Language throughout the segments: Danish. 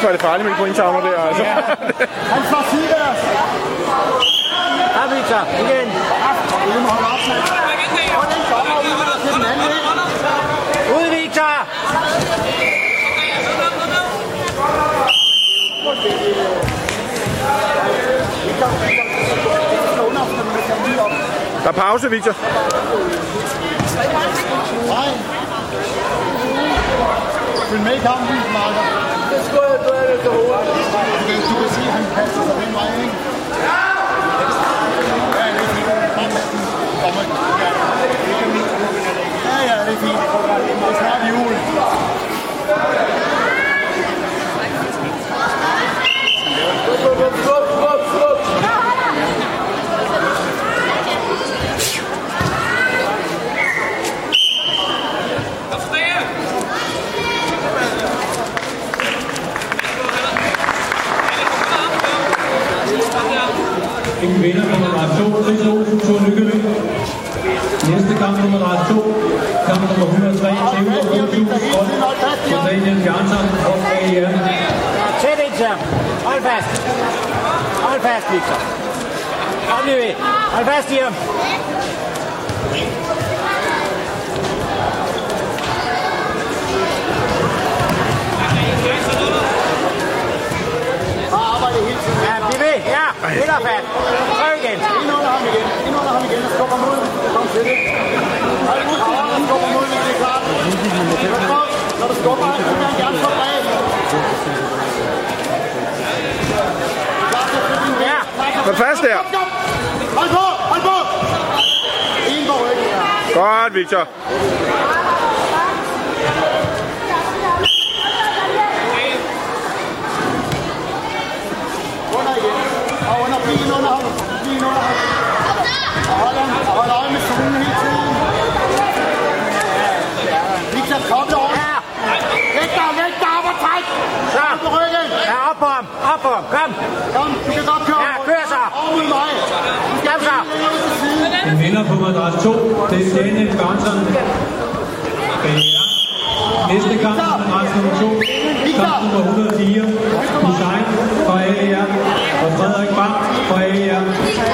Lige før det farligt med de pointtavler der, altså. Han slår sidevær! Ja, Victor, igen. Du må holde op med. Og den dommer ud til den anden ikke? Ud, Victor! Der er pause, Victor. Nej. Følg med i kampen, Marker. Det skulle jeg det du kan se, at han sig den vej, ikke? Ja, det er fint. Kom med Ja, ja, det er fint. Det er snart jul. En vinder på nummer 2, Chris Olsen, Thor Lykkevig. Næste kamp nummer 2, kamp nummer 103, Theodor Rødhus, og Daniel Bjarnsson, og AER. Tæt Victor. Hold fast. Hold fast, Victor. Kom nu ved. Hold fast i ham. Fast. Prøv igen. Ind under ham igen. Ind under ham igen skubber ham ud. Kom til det. Hold ud til ham skubber ham ud, hvis det er klart. Når du skubber ham, så vil han gerne flytte Ja. Hold fast der. Hold på, hold på. En ikke. Ja. Godt, Victor. Og under bilen under ham. Bilen under ham. Og hold, ham, og hold øje med zonen hele tiden. Victor, koble over. Ja. Væk dig, væk dig, op og træk. Så. Op på ryggen. Ja, op på ham. Op på ham. Kom. Kom, du kan godt køre. Ja, kør så. Over mod mig. Kom så. Længere ud til siden. En vinder på madras 2, det er Daniel Bjarnsson. AER. Næste kamp er madras nummer 2, kamp nummer 104,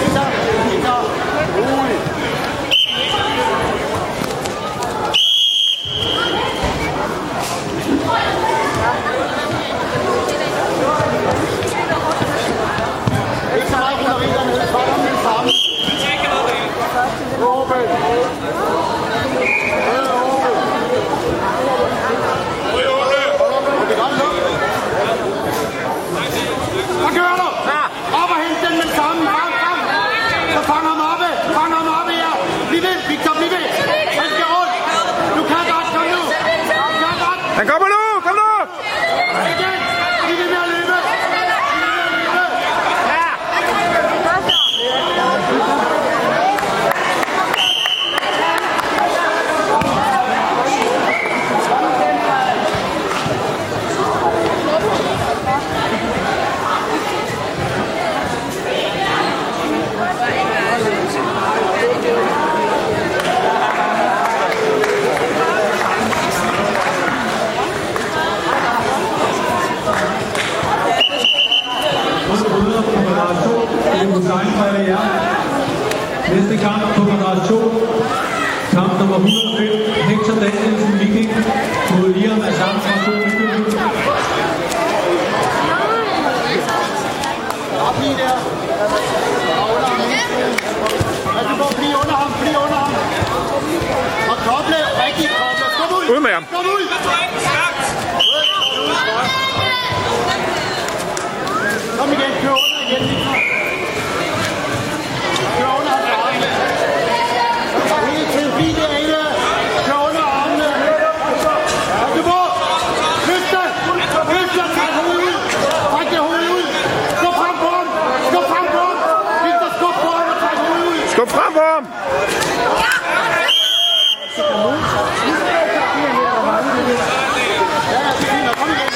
Victor, Victor. Rolig. Ikke så meget rullerier ned. Hold om den samme. Råbe. Det er godt lukket. Hvad gør du? Ja. Op og hent den med det samme. Fang, fang. Så fang ham oppe. Fang ham oppe her. Bliv ved, Victor, bliv ved. Han skal rundt. Du kan godt, kom nu. Du kan godt. Han kommer nu! Kom nu! Igen. Bliv ved med at løbe. Bliv ved med at løbe. Ja. Og bryder på madras 2, det er Hussein fra AER. Næste kamp på madras 2, kamp nummer 105, Hector Danielsen Viking mod Liam Assam fra. Op lige der. Ja, du må blive under ham. Bliv under ham. Og koble. Rigtig koble. Kom ud. Ud med ham. Kom ud. Kom igen. Kør under igen.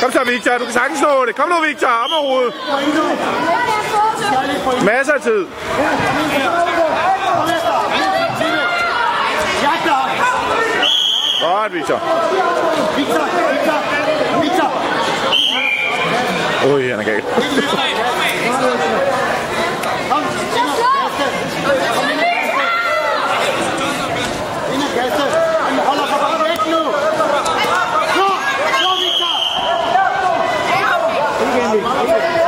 Kom så, Victor. Du kan sagtens nå det. Kom nu, Victor. Om og rode. Masser af tid. Godt, Victor. Victor, Victor, Victor. Ui, han er galt. 一点点